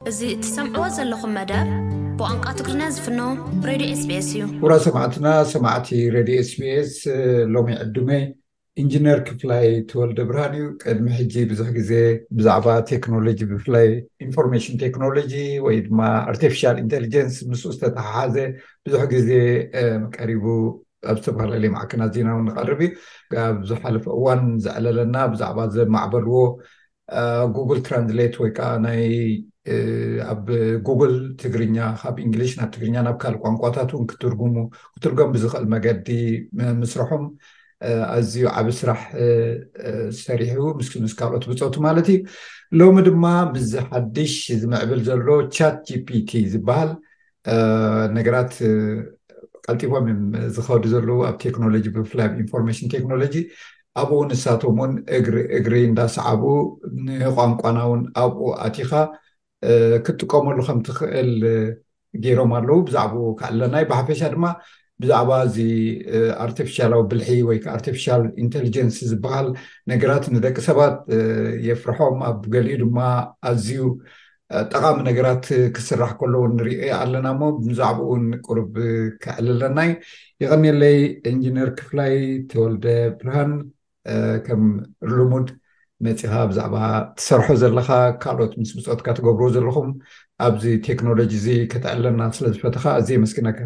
እዚ እትሰምዕዎ ዘለኹም መደብ ብቋንቋ ትግርኛ ዝፍኖ ሬድዮ ኤስቤስ እዩ። ክቡራ ሰማዕትና ሰማዕቲ ሬድዮ ኤስቤስ ሎሚ ዕዱመይ ኢንጂነር ክፍላይ ተወልደ ብርሃን እዩ። ቅድሚ ሕጂ ብዙሕ ግዜ ብዛዕባ ቴክኖሎጂ ብፍላይ ኢንፎርሜሽን ቴክኖሎጂ ወይ ድማ ኣርቲፊሻል ኢንቴሊጀንስ ምስኡ ዝተተሓሓዘ ብዙሕ ግዜ ቀሪቡ ኣብ ዝተፈላለዩ ማዕከናት ዜና እውን ንቐርብ እዩ። ኣብ ዝሓለፈ እዋን ዘዕለለና ብዛዕባ ዘማዕበልዎ ጉግል ትራንስሌት ወይ ከዓ ናይ ኣብ ጉግል ትግርኛ ካብ እንግሊሽ ናብ ትግርኛ ናብ ካልእ ቋንቋታት እውን ክትርጉሙ ክትርጎም ብዝኽእል መገዲ ምስርሖም ኣዝዩ ዓብ ስራሕ ሰሪሑ ምስ ምስ ካልኦት ብፆቱ ማለት እዩ ሎሚ ድማ ምስዚ ሓድሽ ዝምዕብል ዘሎ ቻት ጂፒቲ ዝበሃል ነገራት ቀልጢፎም እዮም ዝኸዱ ዘለዉ ኣብ ቴክኖሎጂ ብፍላይ ኣብ ኢንፎርሜሽን ቴክኖሎጂ ኣብኡ እውን ንሳቶም እውን እግሪ እግሪ እንዳሰዓቡ ንቋንቋና እውን ኣብኡ ኣቲኻ ክትጥቀመሉ ከም ትኽእል ገይሮም ኣለዉ ብዛዕባኡ ክኣለናይ ብሓፈሻ ድማ ብዛዕባ እዚ ኣርቲፊሻላዊ ብልሒ ወይ ከዓ ኣርቲፊሻል ኢንቴሊጀንስ ዝበሃል ነገራት ንደቂ ሰባት የፍርሖም ኣብ ገሊኡ ድማ ኣዝዩ ጠቓሚ ነገራት ክስራሕ ከሎ እውን ንሪኦ ኣለና እሞ ብዛዕባኡ እውን ቅሩብ ክዕልለና እዩ የቐኒለይ ኢንጂነር ክፍላይ ተወልደ ብርሃን ከም ልሙድ መፂኻ ብዛዕባ ትሰርሖ ዘለኻ ካልኦት ምስ ብፆትካ ትገብርዎ ዘለኹም ኣብዚ ቴክኖሎጂ እዚ ከተዕለና ስለ ዝፈተኻ ኣዝየ የመስግነካ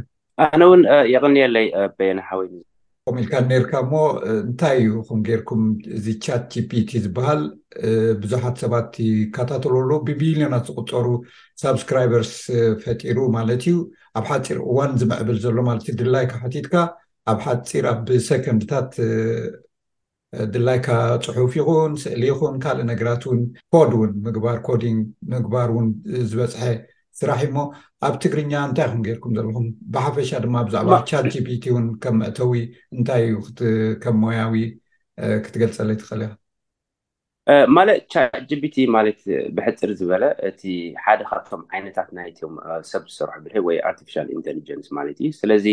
ኣነ እውን የቕንየለይ በየነ ሓወይ። ከምኡ ኢልካ ኔርካ እሞ እንታይ እዩ ኹም ጌርኩም እዚ ቻት ጂፒቲ ዝበሃል ብዙሓት ሰባት ይከታተሉ ኣለዉ ብቢልዮናት ዝቁፀሩ ሳብስክራይበርስ ፈጢሩ ማለት እዩ ኣብ ሓፂር እዋን ዝምዕብል ዘሎ ማለት እዩ ድላይካ ሓቲትካ ኣብ ሓፂር ኣብ ሰከንድታት ድላይካ ጽሑፍ ይኹን ስእሊ ይኹን ካልእ ነገራት ውን ኮድ ውን ምግባር ኮዲንግ ምግባር ውን ዝበጽሐ ስራሕ እዩሞ ኣብ ትግርኛ እንታይ ኢኹም ጌርኩም ዘለኹም ብሓፈሻ ድማ ብዛዕባ ቻት ጂፒቲ ውን ከም መእተዊ እንታይ እዩ ከም ሞያዊ ክትገልጸለይ ትኽእል ኢኻ ማለት ቻት ጂፒቲ ማለት ብሕጽር ዝበለ እቲ ሓደ ካብቶም ዓይነታት ናይቶም ሰብ ዝሰርሑ ብልሒ ወይ ኣርቲፊሻል ኢንተሊጀንስ ማለት እዩ ስለዚ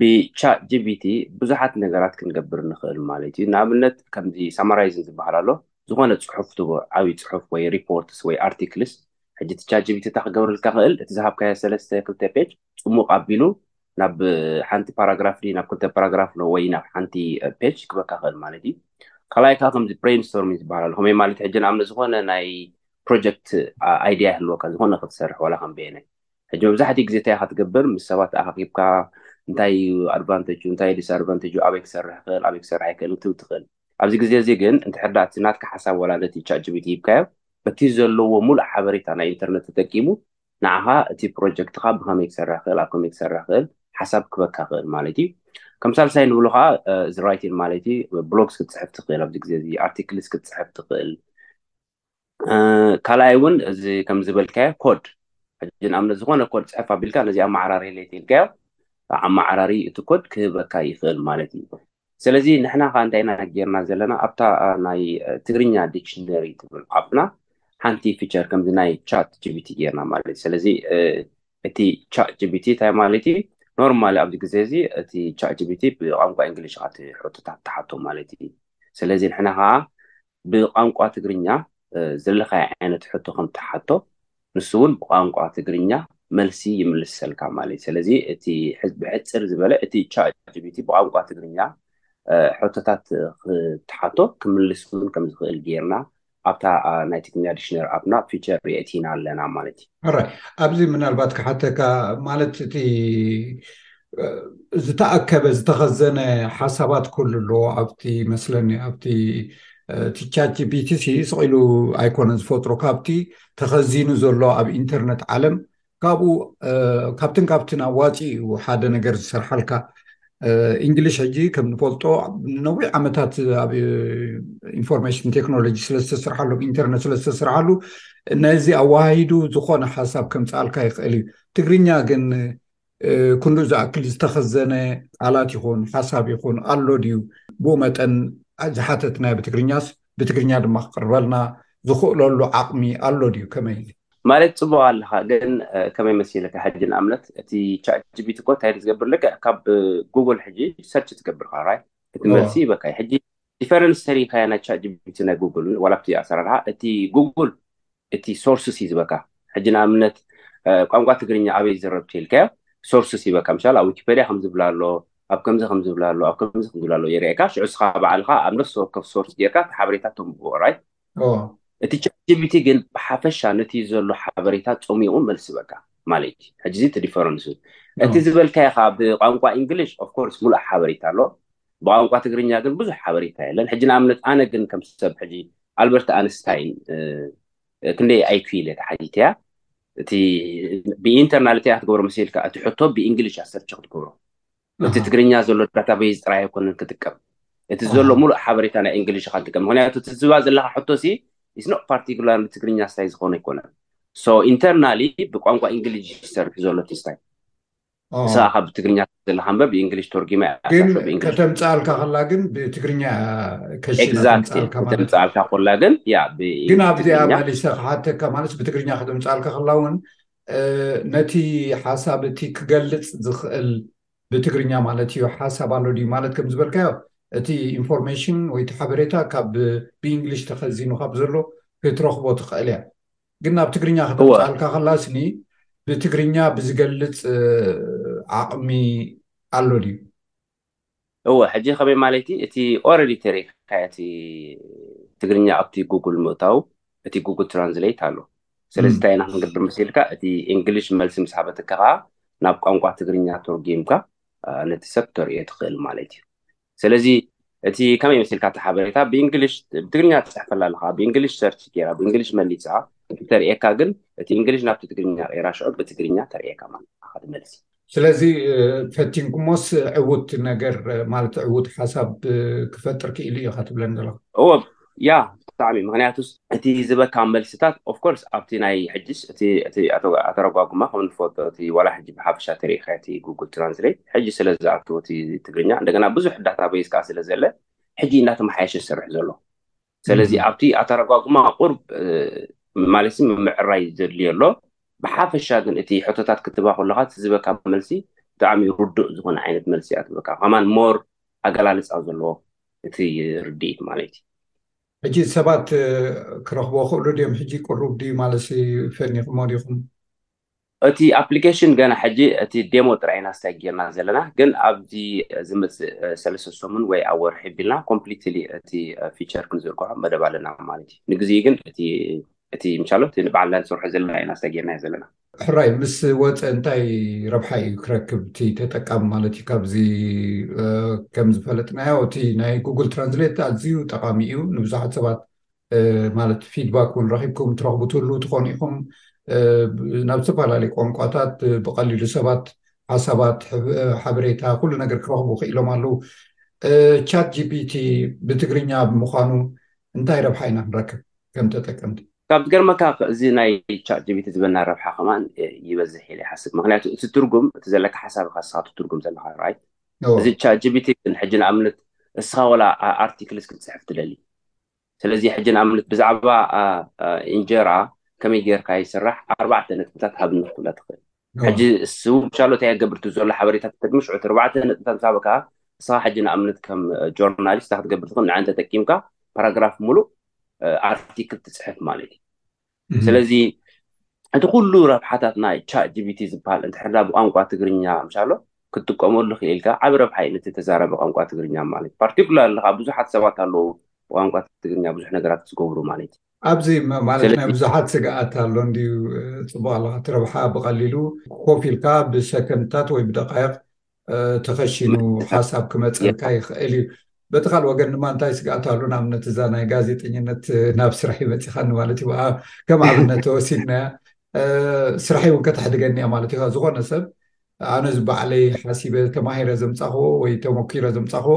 ብቻትጂፒቲ ብዙሓት ነገራት ክንገብር ንኽእል ማለት እዩ። ንኣብነት ከምዚ ሳማራይዚንግ ዝበሃል ኣሎ፣ ዝኾነ ጽሑፍ ትቦ ዓቢ ጽሑፍ ወይ ሪፖርትስ ወይ ኣርቲክልስ ሕጂ እቲ ቻትጂፒቲ እንታይ ክገብረልካ ይኽእል እቲ ዝሃብካዮ ሰለስተ ክልተ ፔጅ ጽሙቕ ኣቢሉ ናብ ሓንቲ ፓራግራፍ ድዩ ናብ ክልተ ፓራግራፍ ዶ ወይ ናብ ሓንቲ ፔጅ ክበካ ይኽእል ማለት እዩ። ካልኣይ ከዓ ከምዚ ብሬን ስቶርሚንግ ዝበሃል ኣሎ ከመይ ማለት ሕጂ ንኣብነት ዝኾነ ናይ ፕሮጀክት ኣይድያ ይህልወካ ዝኾነ ክትሰርሕ ዋላ ከም በየነ ሕጂ መብዛሕትኡ ግዜ እንታይ ኢኻ ትገብር ምስ ሰባት ተኣኻኺብካ እንታይ እዩ ኣድቫንተጁ እንታይ እዩ ዲስኣድቫንተጁ ኣበይ ክሰርሕ ይኽእል ኣበይ ክሰርሕ ኣይክእልን ክትብል ትኽእል ኣብዚ ግዜ እዚ ግን እንድሕር ደኣ እቲ ናትካ ሓሳብ ዋላ ነቲ ቻትጂቢቲ ሂብካዮ በቲ ዘለዎ ሙሉእ ሓበሬታ ናይ ኢንተርነት ተጠቂሙ ንዓኻ እቲ ፕሮጀክትኻ ብኸመይ ክሰርሕ ይኽእል ኣብ ከመይ ክሰርሕ ይኽእል ሓሳብ ክበካ ይኽእል ማለት እዩ ከም ሳልሳይ ንብሎ ከዓ እዚ ራይቲን ማለት እዩ ብሎግስ ክትፅሕፍ ትኽእል ኣብዚ ግዜ እዚ ኣርቲክልስ ክትፅሕፍ ትኽእል ካልኣይ እውን እዚ ከም ዝበልካዮ ኮድ ሕጂ ንኣብነት ዝኾነ ኮድ ፅሕፍ ኣቢልካ ነዚ ኣመዓራሪ ለይቲ ኢልካዮ ኣመዓራሪ እቲ ኮድ ክህበካ ይኽእል ማለት እዩ ስለዚ ንሕና ከዓ እንታይ ኢና ጌርና ዘለና ኣብታ ናይ ትግርኛ ዲክሽነሪ ትብል ዓፍና ሓንቲ ፊቸር ከምዚ ናይ ቻት ጂቢቲ ጌርና ማለት እዩ ስለዚ እቲ ቻት ጂቢቲ እንታይ ማለት እዩ ኖርማሊ ኣብዚ ግዜ እዚ እቲ ቻት ጂቢቲ ብቋንቋ እንግሊሽ ቃ እቲ ሕቶታት ትሓቶ ማለት እዩ ስለዚ ንሕና ከዓ ብቋንቋ ትግርኛ ዝደለኻዮ ዓይነት ሕቶ ከም ትሓቶ ንሱ እውን ብቋንቋ ትግርኛ መልሲ ይምልሰልካ ማለት እዩ። ስለዚ እቲ ብሕጽር ዝበለ እቲ ቻትጂፒቲ ብቋንቋ ትግርኛ ሕቶታት ክትሓቶ ክምልስ እውን ከም ዝኽእል ጌርና ኣብታ ናይ ትግርኛ ዲክሽነሪ ኣፕና ፊቸር የእቲና ኣለና ማለት እዩ። ኦራይ ኣብዚ ምናልባት ክሓተካ ማለት እቲ ዝተኣከበ ዝተኸዘነ ሓሳባት ኩሉ ኣሎ ኣብቲ መስለኒ ኣብቲ እቲ ቻት ጂፒቲ ሲ ስቂሉ ኣይኮነ ዝፈጥሮ ካብቲ ተኸዚኑ ዘሎ ኣብ ኢንተርነት ዓለም ካብኡ ካብትን ካብትን ኣዋፂ እዩ ሓደ ነገር ዝሰርሓልካ እንግሊሽ ሕጂ ከም ንፈልጦ ነዊሕ ዓመታት ኣብ ኢንፎርሜሽን ቴክኖሎጂ ስለዝተስርሓሉ ኢንተርነት ስለዝተስርሓሉ ነዚ ኣዋሂዱ ዝኾነ ሓሳብ ከምፃልካ ይኽእል እዩ ትግርኛ ግን ክንዱ ዝኣክል ዝተኸዘነ ቃላት ይኹን ሓሳብ ይኹን ኣሎ ድዩ ብኡ መጠን ዝሓተትናዮ ብትግርኛስ ብትግርኛ ድማ ክቅርበልና ዝኽእለሉ ዓቕሚ ኣሎ ድዩ ከመይ እዩ ማለት ጽቡቅ ኣለኻ ግን ከመይ መሲልካ ሕጂ ንኣብነት እቲ ቻት ጂቢቲ እኮ እንታይ ዝገብር ልክዕ ካብ ጉግል ሕጂ ሰርች ትገብር ራይት እቲ መልሲ ይበካ ሕጂ ዲፈረንስ ተሪኢካያ ናይ ቻት ጂቢቲ ናይ ጉጉል ዋላ ኣብቲ ኣሰራርሓ እቲ ጉጉል እቲ ሶርስስ እዩ ዝበካ ሕጂ ንኣብነት ቋንቋ ትግርኛ ኣበይ ይዝረብ ተይልካዮ ሶርስስ ይበካ ምሻል ኣብ ዊኪፔድያ ከም ዝብላ ኣሎ ኣብ ከምዚ ከም ዝብላ ኣሎ ኣብ ከምዚ ከም ዝብላ ኣሎ የርእየካ ሽዑ እስኻ ባዕልኻ ኣብ ነፍሲ ወከፍ ሶርስ ጌርካ እቲ ሓበሬታ ተንብቦ ራይት እቲ ቻት ጂፒቲ ግን ብሓፈሻ ነቲ ዘሎ ሓበሬታ ጸሚቑ መልሲ በካ ማለት እዩ። ሕጂ እዚ እቲ ዲፈረንሱ እቲ ዝበልካዮ ከኣ ብቋንቋ እንግሊሽ ኦፍ ኮርስ ምሉእ ሓበሬታ ኣሎ፣ ብቋንቋ ትግርኛ ግን ብዙሕ ሓበሬታ የለን። ሕጂ ንኣብነት ኣነ ግን ከም ሰብ ሕጂ ኣልበርት ኣንስታይን ክንደይ ኣይኪ ኢለ ተሓቲተያ እቲ ብኢንተርናል እቲኣ ክትገብሮ መሲልካ እቲ ሕቶ ብእንግሊሽ ኣሰርቸ ክትገብሮ እቲ ትግርኛ ዘሎ ዳታቤዝ ጥራይ ኣይኮነን ክጥቀም እቲ ዘሎ ሙሉእ ሓበሬታ ናይ እንግሊሽ ኢኻ ትጥቀም ምክንያቱ እቲ ዝባ ዘለካ ሕቶ ሲ ኢስ ኖት ፓርቲኩላር ንትግርኛ ስታይ ዝኾነ ኣይኮነን ሶ ኢንተርናሊ ብቋንቋ እንግሊሽ ዝሰርሕ ዘሎ እቲ ስታይ ንስኻ ካብ ብትግርኛ ዘለካ እምበር ብእንግሊሽ ተርጊማ ግን ከተምፅኣልካ ከላ ግን ብትግርኛ ከሽተምፅኣልካ ማለት ኮላ ግን ያ ግን ኣብዚኣ መሊሰ ክሓተካ ማለት ብትግርኛ ከተምፅኣልካ ከላ እውን ነቲ ሓሳብ እቲ ክገልፅ ዝኽእል ብትግርኛ ማለት እዩ ሓሳብ ኣሎ ድዩ ማለት ከም ዝበልካዮ እቲ ኢንፎርሜሽን ወይ እቲ ሓበሬታ ካብ ብእንግሊሽ ተኸዚኑ ካብ ዘሎ ክትረኽቦ ትኽእል እያ ግን ናብ ትግርኛ ከተምፃልካ ከላስኒ ብትግርኛ ብዝገልፅ ዓቕሚ ኣሎ ድዩ እወ ሕጂ ከመይ ማለቲ እቲ ኦረዲ ተሪኢካ እቲ ትግርኛ ኣብቲ ጉግል ምእታው እቲ ጉግል ትራንስሌት ኣሎ ስለዚ እንታይ ኢና ክንገብር መሲልካ እቲ እንግሊሽ መልሲ ምስ ሃበትካ ከዓ ናብ ቋንቋ ትግርኛ ተርጊምካ ነቲ ሰብ ተርእዮ ትኽእል ማለት እዩ ስለዚ እቲ ከመይ መሲልካ እቲ ሓበሬታ ብእንግሊሽ ብትግርኛ ትፅሕፈላ ኣለካ ብእንግሊሽ ሰርች ገይራ ብእንግሊሽ መሊፃ ተርእየካ ግን እቲ እንግሊሽ ናብቲ ትግርኛ ቀይራ ሽዑ ብትግርኛ ተርእየካ ማለት እዩ መልሲ ስለዚ ፈቲንኩሞስ ዕውት ነገር ማለት ዕውት ሓሳብ ክፈጥር ክኢሉ እዩ ካትብለን ዘለኹ እዎ ያ ብጣዕሚ ምክንያቱስ እቲ ዝበካ መልስታት ኦፍኮርስ ኣብቲ ናይ ሕጅስ እቲ ኣተረጓጉማ ከም ንፈልጦ እቲ ዋላ ሕጂ ብሓፈሻ ተሪኢካ እቲ ጉግል ትራንስሌት ሕጂ ስለ ዝኣተወ እቲ ትግርኛ እንደገና ብዙሕ ዳታ ቤዝ ከዓ ስለ ዘለ ሕጂ እንዳተመሓየሸ ዝሰርሕ ዘሎ ሰለዚ ኣብቲ ኣተረጓጉማ ቁርብ ማለት ምምዕራይ ዘድልዮ ኣሎ ብሓፈሻ ግን እቲ ሕቶታት ክትባ ከለካ ትዝበካ መልሲ ብጣዕሚ ርዱእ ዝኮነ ዓይነት መልሲ እያ ትበካ ከማን ሞር ኣገላልፃ ዘለዎ እቲ ርድኢት ማለት እዩ ሕጂ ሰባት ክረክቦ ክእሉ ድዮም ሕጂ ቅሩብ ድዩ ማለት ፈኒኹሞ ዲኹም እቲ ኣፕሊኬሽን ገና ሕጂ እቲ ዴሞ ጥራይ ኢና ስታይክ ጌርና ዘለና ግን ኣብዚ ዝመጽእ ሰለስተ ሰሙን ወይ ኣብ ወርሒ ቢልና ኮምፕሊትሊ እቲ ፊቸር ክንዝርግሖ መደብ ኣለና ማለት እዩ ንግዜኡ ግን እቲ እቲ ምቻሎ እቲ ንባዕልና ንሰርሖ ዘለና ኢና ስታይክ ጌርናዮ ዘለና። ሕራይ ምስ ወጸ እንታይ ረብሓ እዩ ክረክብ እቲ ተጠቃሚ ማለት እዩ ካብዚ ከም ዝፈለጥናዮ እቲ ናይ ጉጉል ትራንስሌት ኣዝዩ ጠቓሚ እዩ ንብዙሓት ሰባት ማለት ፊድባክ እውን ረኪብኩም ትረኽቡትሉ ትኾኑ ኢኹም ናብ ዝተፈላለዩ ቋንቋታት ብቐሊሉ ሰባት ሓሳባት ሓበሬታ ኩሉ ነገር ክረኽቡ ክኢሎም ኣለው ቻት ጂፒቲ ብትግርኛ ብምዃኑ እንታይ ረብሓ ኢና ክንረክብ ከም ተጠቀምቲ ካብ ዝገርመካ እዚ ናይ ቻት ጂፒቲ ዝበና ረብሓ ከማን ይበዝሕ ኢለ ይሓስብ ምክንያቱ እቲ ትርጉም እቲ ዘለካ ሓሳብ ኢካ ንስካ ትትርጉም ዘለካ ራይት እዚ ቻት ጂቢቲ ግን ሕጂ ንኣብነት እስኻ ወላ ኣርቲክልስ ክትፅሕፍ ትደሊ ስለዚ ሕጂ ንኣብነት ብዛዕባ እንጀራ ከመይ ጌርካ ይስራሕ ኣርባዕተ ነጥብታት ሃብኒ ክትብላ ትኽእል ሕጂ ስቡ ብቻሎ እንታይ ገብርቲ ዘሎ ሓበሬታ ተጠቅሚ ሽዑ ኣርባዕተ ነጥብታት ምስ ሃበካ እስኻ ሕጂ ንኣብነት ከም ጆርናሊስት ክትገብር ትኽእል ንዕን ተጠቂምካ ፓራግራፍ ሙሉእ ኣርቲክል ትፅሕፍ ማለት እዩ ስለዚ እቲ ኩሉ ረብሓታት ናይ ቻት ጂቢቲ ዝበሃል እንተሕዳ ብቋንቋ ትግርኛ ምሻሎ ክትጥቀመሉ ክኢልካ ዓቢ ረብሓ እዩ ነቲ ተዛራቢ ቋንቋ ትግርኛ ማለት እዩ ፓርቲኩላር ልካ ብዙሓት ሰባት ኣለዉ ብቋንቋ ትግርኛ ብዙሕ ነገራት ዝገብሩ ማለት እዩ ኣብዚ ማለት ናይ ብዙሓት ስግኣት ኣሎ እንድዩ ፅቡቅ ኣለካ እቲ ረብሓ ብቀሊሉ ኮፍ ኢልካ ብሰከንድታት ወይ ብደቃይቅ ተኸሺኑ ሓሳብ ክመፀልካ ይኽእል እዩ በቲ ካል ወገን ድማ እንታይ ስግኣት ኣሉ ንኣብነት እዛ ናይ ጋዜጠኝነት ናብ ስራሕ ይመፂኻኒ ማለት እዩ ከም ኣብነት ተወሲድናያ ስራሕይ እውን ከተሕድገኒያ ማለት እዩ ዝኮነ ሰብ ኣነ ዝበዓለይ ሓሲበ ተማሂረ ዘምፃኽዎ ወይ ተመኪረ ዘምፃኽዎ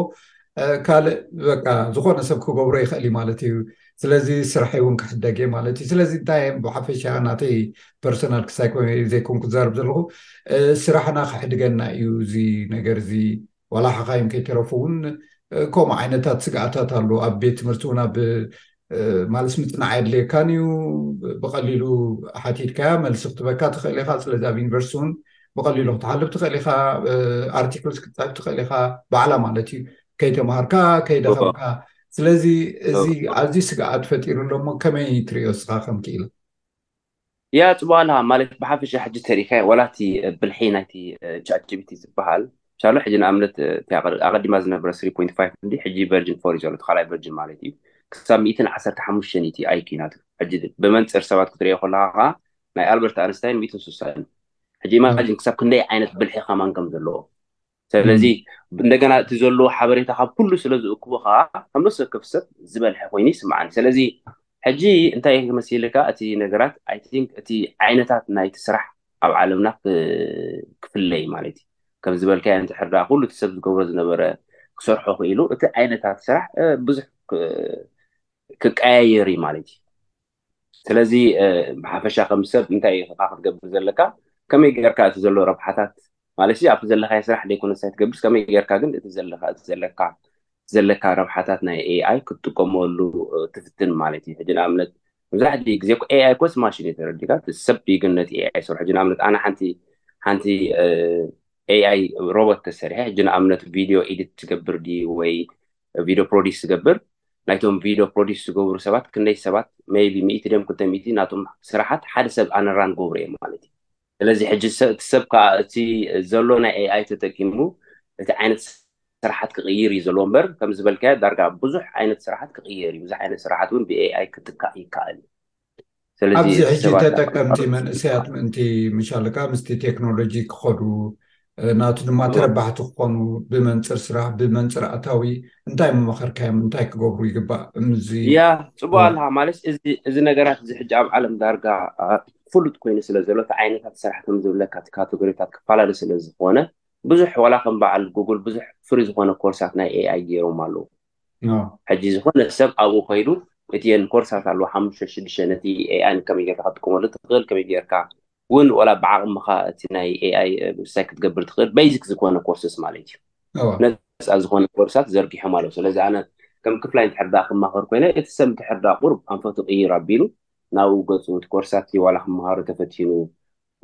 ካልእ በ ዝኮነ ሰብ ክገብሮ ይኽእል እዩ ማለት እዩ ስለዚ ስርሐይ እውን ክሕደግ እየ ማለት እዩ ስለዚ እንታይ እየ ብሓፈሻ ናተይ ፐርሶናል ክሳይ ዘይኮንኩ ዝዛርብ ዘለኹ ስራሕና ክሕድገና እዩ እዚ ነገር እዚ ዋላ ሓኻይም ከይተረፉ እውን ከምኡ ዓይነታት ስግኣታት ኣሉ ኣብ ቤት ትምህርቲ እውን ኣብ ማለት ምፅናዕ የድልየካን እዩ ብቀሊሉ ሓቲትካያ መልሲ ክትበካ ትኽእል ኢኻ ስለዚ ኣብ ዩኒቨርስቲ እውን ብቀሊሉ ክትሓልፍ ትኽእል ኢኻ ኣርቲክልስ ክትፅሕፍ ትኽእል ኢኻ ባዕላ ማለት እዩ ከይተምሃርካ ከይደኸምካ ስለዚ እዚ ኣዝዩ ስግኣት ፈጢሩ ኣሎ እሞ ከመይ ትሪኦ እስኻ ከም ክኢላ? ያ ጽቡቓላ ማለት ብሓፈሻ ሕጂ ተሪኢካዮ ዋላ እቲ ብልሒ ናይቲ ቻት ጂቢቲ ዝበሃል ቻሎ ሕጂ ንኣብነት ኣቐዲማ ዝነበረ 3.5 እንዲ ሕጂ ቨርጅን ፎር እዩ ዘሎ እቲ ካልኣይ ቨርጅን ማለት እዩ ክሳብ ሚእትን ዓሰርተ ሓሙሽተን እቲ ኣይኪ ናቱ ሕጂ ብመንፅር ሰባት ክትሪኦ ከለካ ከዓ ናይ ኣልበርት ኣንስታይን ሚእትን ስሳን ሕጂ ኢማጂን ክሳብ ክንደይ ዓይነት ብልሒ ከማን ከም ዘለዎ ስለዚ እንደገና እቲ ዘለዎ ሓበሬታ ካብ ኩሉ ስለ ዝእክቦ ከዓ ካብ ነፍሲ ወከፍ ሰብ ዝበልሐ ኮይኑ ይስምዓኒ ስለዚ ሕጂ እንታይ መሲልካ እቲ ነገራት ኣይ ቲንክ እቲ ዓይነታት ናይቲ ስራሕ ኣብ ዓለምና ክፍለይ ማለት እዩ ከም ዝበልካዮ እንድሕር ደኣ ኩሉ እቲ ሰብ ዝገብሮ ዝነበረ ክሰርሖ ክኢሉ እቲ ዓይነታት ስራሕ ብዙሕ ክቀያየር እዩ ማለት እዩ ስለዚ ብሓፈሻ ከም ሰብ እንታይ ኢኻ ክትገብር ዘለካ ከመይ ጌርካ እቲ ዘሎ ረብሓታት ማለት ኣብቲ ዘለካዮ ስራሕ ደይኮነ ሳይ ትገብርስ ከመይ ጌርካ ግን እቲ ዘለካ እቲ ዘለካ ዘለካ ረብሓታት ናይ ኤኣይ ክትጥቀመሉ ትፍትን ማለት እዩ ሕጂ ንኣብነት መብዛሕትኡ ግዜ ኤኣይ ኮስ ማሽን እዩ ተረዲካ ሰብ እዩ ግን ነቲ ኤኣይ ስርሑ ሕጂ ንኣብነት ኣነ ሓንቲ ሓንቲ ኤኣይ ሮቦት ተሰሪሐ ሕጂ ንኣብነት ቪድዮ ኤዲት ትገብር ድዩ ወይ ቪድዮ ፕሮዲስ ዝገብር ናይቶም ቪድዮ ፕሮዲስ ዝገብሩ ሰባት ክንደይ ሰባት መይቢ ሚእቲ ድም ክልተ ሚእቲ ናቶም ስራሓት ሓደ ሰብ ኣነራን ገብሩ እዮም ማለት እዩ ስለዚ ሕጂ እቲ ሰብ ከዓ እቲ ዘሎ ናይ ኤኣይ ተጠቂሙ እቲ ዓይነት ስራሓት ክቕይር እዩ ዘለዎ እምበር ከም ዝበልካዮ ዳርጋ ብዙሕ ዓይነት ስራሓት ክቕየር እዩ ብዙሕ ዓይነት ስራሓት እውን ብኤኣይ ክትካእ ይከኣል እዩ ኣብዚ ሕጂ ተጠቀምቲ መንእሰያት ምእንቲ ምሻለካ ምስቲ ቴክኖሎጂ ክኸዱ ናቱ ድማ ተረባሕቲ ክኾኑ ብመንፅር ስራሕ ብመንፅር ኣታዊ እንታይ ምመኸርካዮም እንታይ ክገብሩ ይግባእ እዚ ያ ፅቡቅ ኣለካ ማለት እዚ ነገራት እዚ ሕጂ ኣብ ዓለም ዳርጋ ፍሉጥ ኮይኑ ስለ ዘሎ እቲ ዓይነታት ስራሕ ከም ዝብለካ እቲ ካተጎሪታት ክፈላለ ስለ ዝኾነ ብዙሕ ዋላ ከም በዓል ጉግል ብዙሕ ፍሪ ዝኾነ ኮርሳት ናይ ኤኣይ ገይሮም ኣለዉ ሕጂ ዝኾነ ሰብ ኣብኡ ከይዱ እቲኤን ኮርሳት ኣለዋ ሓሙሽተ ሽዱሽተ ነቲ AI ንከመይ ጌርካ ክትጥቀመሉ ትኽእል ከመይ ጌርካ ውን ወላ ብዓቕምኻ እቲ ናይ AI ምስታይ ክትገብር ትኽእል በይዚክ ዝኾነ ኮርስስ ማለት እዩ ነጻ ዝኾነ ኮርሳት ዘርጊሖም ኣለዉ ስለዚ ኣነ ከም ክፍላይ እንድሕር ደኣ ክማኸር ኮይነ እቲ ሰብ እንድሕር ደኣ ቁሩብ ኣንፈቱ ቅይር ኣቢሉ ናብኡ ገጹ እቲ ኮርሳት ዋላ ክመሃሮ ተፈቲኑ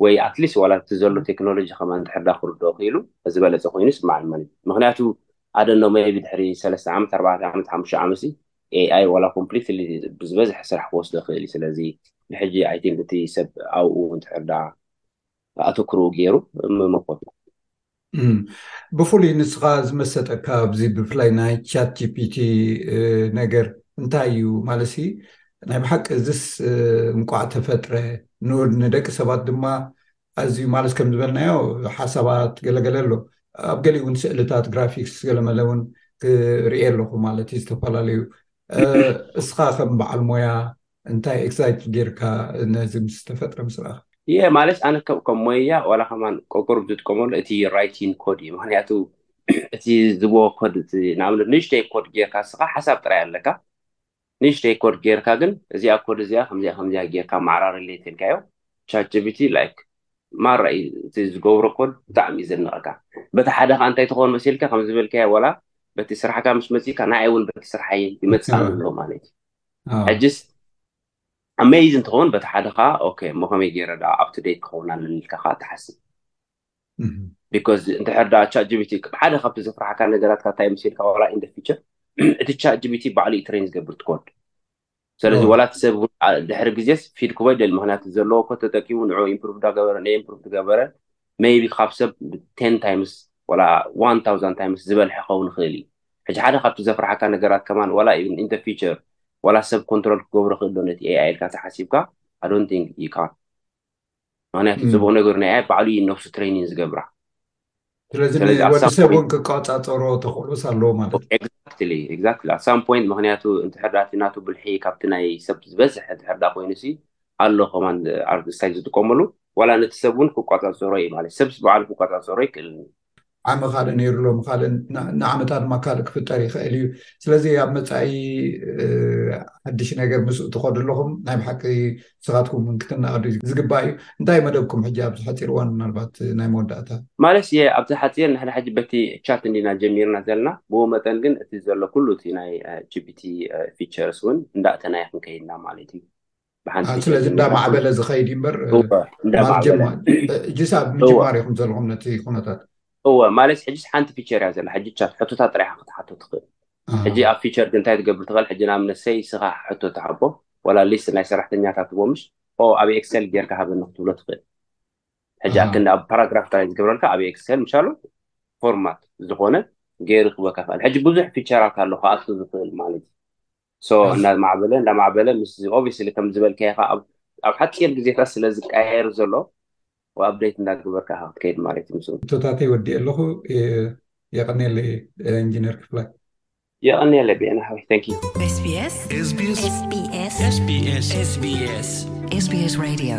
ወይ ኣትሊስት ዋላ እቲ ዘሎ ቴክኖሎጂ ከማን እንድሕር ዳኣ ክርድኦ ክኢሉ ዝበለጸ ኮይኑ ይስምዓኒ ማለት እዩ ምክንያቱ ኣደኖ መይቢ ድሕሪ ሰለስተ ዓመት ኣርባዕተ ዓመት ሓሙሽተ ዓመት ሲ ኤኣይ ዋላ ኮምፕሊትሊ ብዝበዝሐ ስራሕ ክወስዶ ይክእል እዩ ስለዚ ብሕጂ ኣይ ቲንክ እቲ ሰብ ኣብኡ እንድሕር ዳኣ ኣተኩርኡ ገይሩ ምመኮት ብፍሉይ ንስኻ ዝመሰጠካ ኣብዚ ብፍላይ ናይ ቻት ጂፒቲ ነገር እንታይ እዩ ማለሲ ናይ ብሓቂ እዚስ እንቋዕ ተፈጥረ ንደቂ ሰባት ድማ ኣዝዩ ማለት ከም ዝበልናዮ ሓሳባት ገለገለ ኣሎ ኣብ ገሊኡ እውን ስእልታት ግራፊክስ ገለመለ እውን ክርኤ ኣለኹ ማለት እዩ ዝተፈላለዩ እስኻ ከም በዓል ሞያ እንታይ ኤክሳይት ጌርካ ነዚ ምስ ዝተፈጥረ ምስ ረኣኻ? እየ ማለት ኣነ ከም ሞያ ዋላ ከማን ቆቁሩብ ዝጥቀመሉ እቲ ራይቲን ኮድ እዩ ምክንያቱ እቲ ዝቦ ኮድ እቲ ንኣብነት ንእሽተይ ኮድ ጌርካ ንስኻ ሓሳብ ጥራይ ኣለካ ንእሽተይ ኮድ ጌርካ ግን እዚኣ ኮድ እዚኣ ከምዚኣ ከምዚኣ ጌርካ ማዕራርለይ ተልካዮ ቻት ጂፒቲ ላይክ ማራ እዩ እቲ ዝገብሮ ኮድ ብጣዕሚ እዩ ዘድንቐካ በቲ ሓደ ከዓ እንታይ ትኸውን መሲልካ ከም ዝበልካዮ ዋላ በቲ ስራሕካ ምስ መፂእካ ንዓይ እውን በቲ ስራሓይ ይመፅእ ኣሎ ማለት እዩ ሕጅስ ኣመይዝ እንትኸውን በቲ ሓደ ከዓ ኦኬ እሞ ከመይ ገይረ ደኣ ኣብ ቱደይት ክኸውን ኣለኒ ኢልካ ከዓ ትሓስብ ቢካዝ እንድሕር ደኣ ቻት ጂቢቲ ሓደ ካብቲ ዘፍርሓካ ነገራት ካብታ የምሲልካ ዋላ ኢን ፊቸር እቲ ቻት ጂቢቲ ባዕሉ እዩ ትሬን ዝገብር ትኮድ ስለዚ ዋላ እቲ ሰብ ድሕሪ ግዜስ ፊድ ክቦ ይደሊ ምክንያቱ ዘለዎ ኮ ተጠቂሙ ንዑ ኢምፕሩቭ ዳገበረ ነኢምፕሩቭ ትገበረ ሜይቢ ካብ ሰብ ብ ቴን ታይምስ ዋላ ዋን ታውዛን ታይምስ ዝበልሐ ክኸውን ይኽእል እዩ። ሕጂ ሓደ ካብቲ ዘፍርሓካ ነገራት ከማን ዋላ ኢቭን ኢን ዘ ፊቸር ዋላ ሰብ ኮንትሮል ክገብሮ ይኽእል ዶ ነቲ ኤኣይ ኢልካ ተሓሲብካ ኣይ ዶንት ቲንክ ዩ ካን ምኽንያቱ ጽቡቕ ነገሩ ናይ ኤኣይ ባዕሉ ኢዩ ንነብሱ ትሬኒን ዝገብራ ስለዚ ስለዚ ኣብ ወዲ ሳም ሰብ ውን ፖይንት ክቆጻጸሮ ተኽእሎስ ኣለዎ ማለት እዩ። ኤግዛክትሊ ኤግዛክትሊ ኣት ሳም ፖይንት ምኽንያቱ እንድሕር ዳቲ ናቱ ብልሒ ካብቲ ናይ ሰብ ዝበዝሕ እንድሕር ዳ ኮይኑሲ ኣሎ ኮማንድ ዓርቢ ስታይል ዝጥቀመሉ ዋላ ነቲ ሰብ እውን ክቋፃፀሮ እዩ ማለት ሰብስ ባዕሉ ክቋፃፀሮ ኣይክእልን እዩ። ዓሚ ካልእ ነይሩ ሎሚ ካልእ ንዓመታ ድማ ካልእ ክፍጠር ይኽእል እዩ ስለዚ ኣብ መፃኢ ሓድሽ ነገር ምስ ትኸዱ ኣለኹም ናይ ብሓቂ ንስኻትኩም እውን ክትናኣዱ ዝግባእ እዩ እንታይ መደብኩም ሕጂ ኣብዚ ሓፂር እዋን ምናልባት ናይ መወዳእታ ማለት እየ ኣብዚ ሓፂር ንሕና ሕጂ በቲ ቻት እንዲና ጀሚርና ዘለና ብኡ መጠን ግን እቲ ዘሎ ኩሉ እቲ ናይ ጂፒቲ ፊቸርስ እውን እንዳእተናዮ ክንከይድና ማለት እዩ ብሓንቲ ስለዚ እንዳማዕበለ ዝኸይድ እዩ እምበር እወ ማብ እንዳማዕበለ ጀማ እጅስ ኣብ እወ ምጅማር ኢኹም ዘለኹም ነቲ ኩነታት እወ ማለት ሕጂስ ሓንቲ ፊቸር እያ ዘላ ሕጂ ቻት ሕቶታት ጥራይ ኢኻ ክትሓቶ ትኽእል ሕጂ ኣብ ኣሃ ፊቸር ግን እንታይ ትገብር ትኽእል ሕጂ ንኣብነት ሰይ እስኻ ሕቶ ትሃቦ ወላ ሊስት ናይ ሰራሕተኛታት ትቦ ምሽ ኦ ኣብ ኤክሰል ጌርካ ሃበኒ ክትብሎ ትኽእል ሕጂ ኣሃ ኣክንዲ ኣብ ፓራግራፍ ጥራይ ዝገብረልካ ኣብ ኤክሰል ምሻሉ ፎርማት ዝኾነ ገይሩ ክህበካ ይኽእል ሕጂ ብዙሕ ፊቸራት ኣሎ ክኣቱ ዝኽእል ማለት እዩ ሶ እናማዕበለ እናማዕበለ ምስ ኦብስሊ ከም ዝበልካዮ ከዓ ኣብ ሓፂር ግዜታት ስለ ዝቀያየር ዘሎ ኣብደይት እንዳግበርካ ኢካ ክትከይድ ማለት እዩ ምስ እቶታተይ ወዲእ ኣለኹ የቀኒየለይ ኢንጂነር ክፍላይ የቀኒየለይ ብኤና ሓወይ ታንክ ዩ SBS SBS SBS SBS SBS Radio